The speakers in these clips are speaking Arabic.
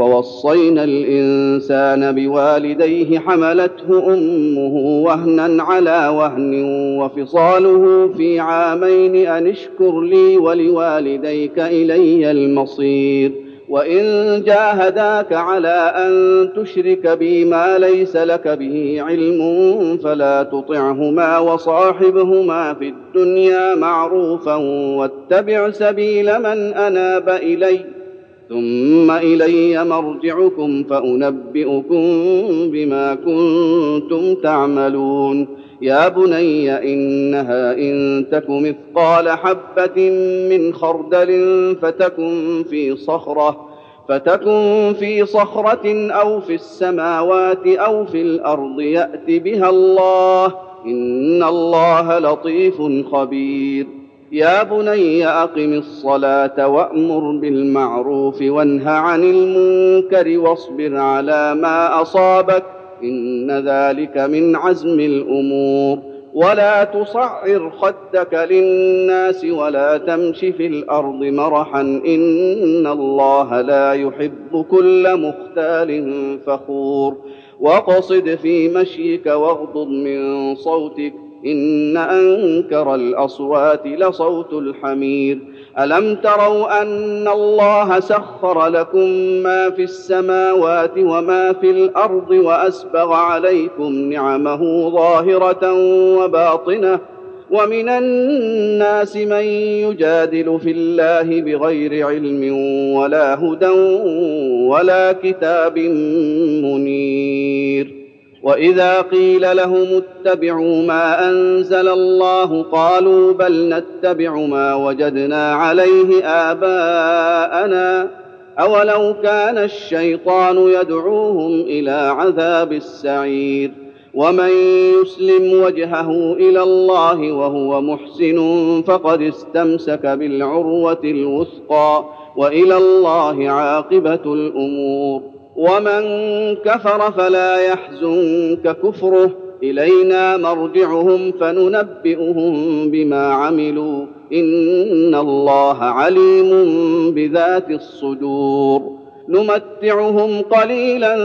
ووصينا الإنسان بوالديه حملته أمه وهنا على وهن وفصاله في عامين أن اشكر لي ولوالديك إلي المصير. وإن جاهداك على أن تشرك بي ما ليس لك به علم فلا تطعهما وصاحبهما في الدنيا معروفا واتبع سبيل من أناب اليّ. ثم إلي مرجعكم فأنبئكم بما كنتم تعملون. يا بني إنها إن تك مثقال حبة من خردل فتكن في صخرة فتكن في صخرة أو في السماوات أو في الأرض يات بها الله. إن الله لطيف خبير. يا بني أقم الصلاة وأمر بالمعروف وانه عن المنكر واصبر على ما أصابك إن ذلك من عزم الأمور. ولا تصعر خدك للناس ولا تمش في الأرض مرحا إن الله لا يحب كل مختال فخور. واقصد في مشيك واغضض من صوتك إن أنكر الأصوات لصوت الحمير. ألم تروا أن الله سخر لكم ما في السماوات وما في الأرض وأسبغ عليكم نعمه ظاهرة وباطنة ومن الناس من يجادل في الله بغير علم ولا هدى ولا كتاب منير. وإذا قيل لهم اتبعوا ما أنزل الله قالوا بل نتبع ما وجدنا عليه آباءنا أولو كان الشيطان يدعوهم إلى عذاب السعير ومن يسلم وجهه إلى الله وهو محسن فقد استمسك بالعروة الوثقى وإلى الله عاقبة الأمور ومن كفر فلا يحزنك كفره الينا مرجعهم فننبئهم بما عملوا ان الله عليم بذات الصدور نمتعهم قليلا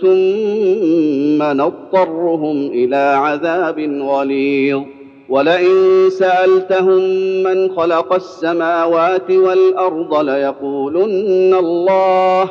ثم نضطرهم إلى عذاب غليظ ولئن سالتهم من خلق السماوات والارض ليقولن الله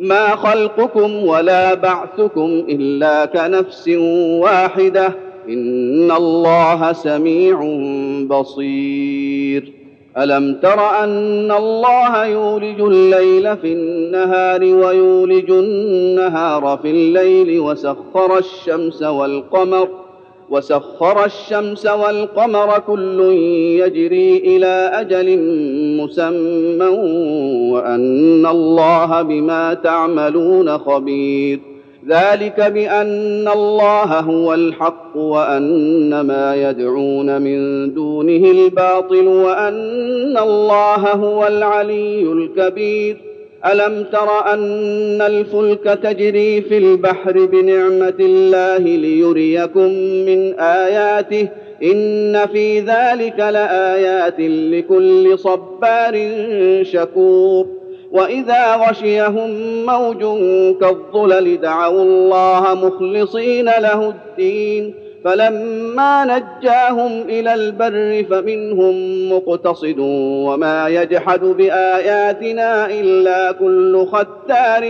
ما خلقكم ولا بعثكم إلا كنفس واحدة. إن الله سميع بصير. ألم تر أن الله يولج الليل في النهار ويولج النهار في الليل وسخر الشمس والقمر وسخر الشمس والقمر كل يجري إلى أجل مسمى وأن الله بما تعملون خبير. ذلك بأن الله هو الحق وأن ما يدعون من دونه الباطل وأن الله هو العلي الكبير. ألم تر أن الفلك تجري في البحر بنعمة الله ليريكم من آياته؟ إن في ذلك لآيات لكل صبار شكور. وإذا غشيهم موج كالظلل دعوا الله مخلصين له الدين. فلما نجاهم إلى البر فمنهم مقتصد وما يجحد بآياتنا إلا كل ختار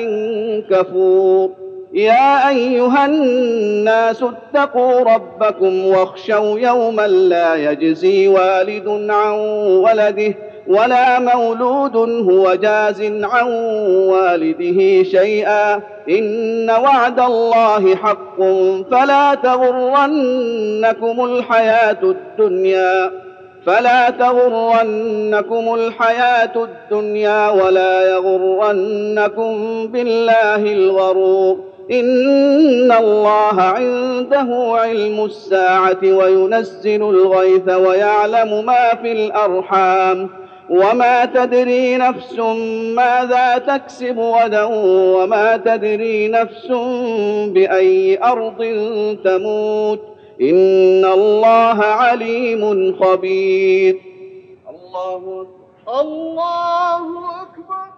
كفور. يا أيها الناس اتقوا ربكم واخشوا يوما لا يجزي والد عن ولده ولا مولود هو جاز عن والده شيئا. إن وعد الله حق فلا تغرنكم الحياة الدنيا. فلا تغرنكم الحياة الدنيا ولا يغرنكم بالله الغرور. إن الله عنده علم الساعة وينزل الغيث ويعلم ما في الأرحام. وما تدري نفس ماذا تكسب غدا وما تدري نفس بأي أرض تموت. إن الله عليم خبير. الله الله أكبر.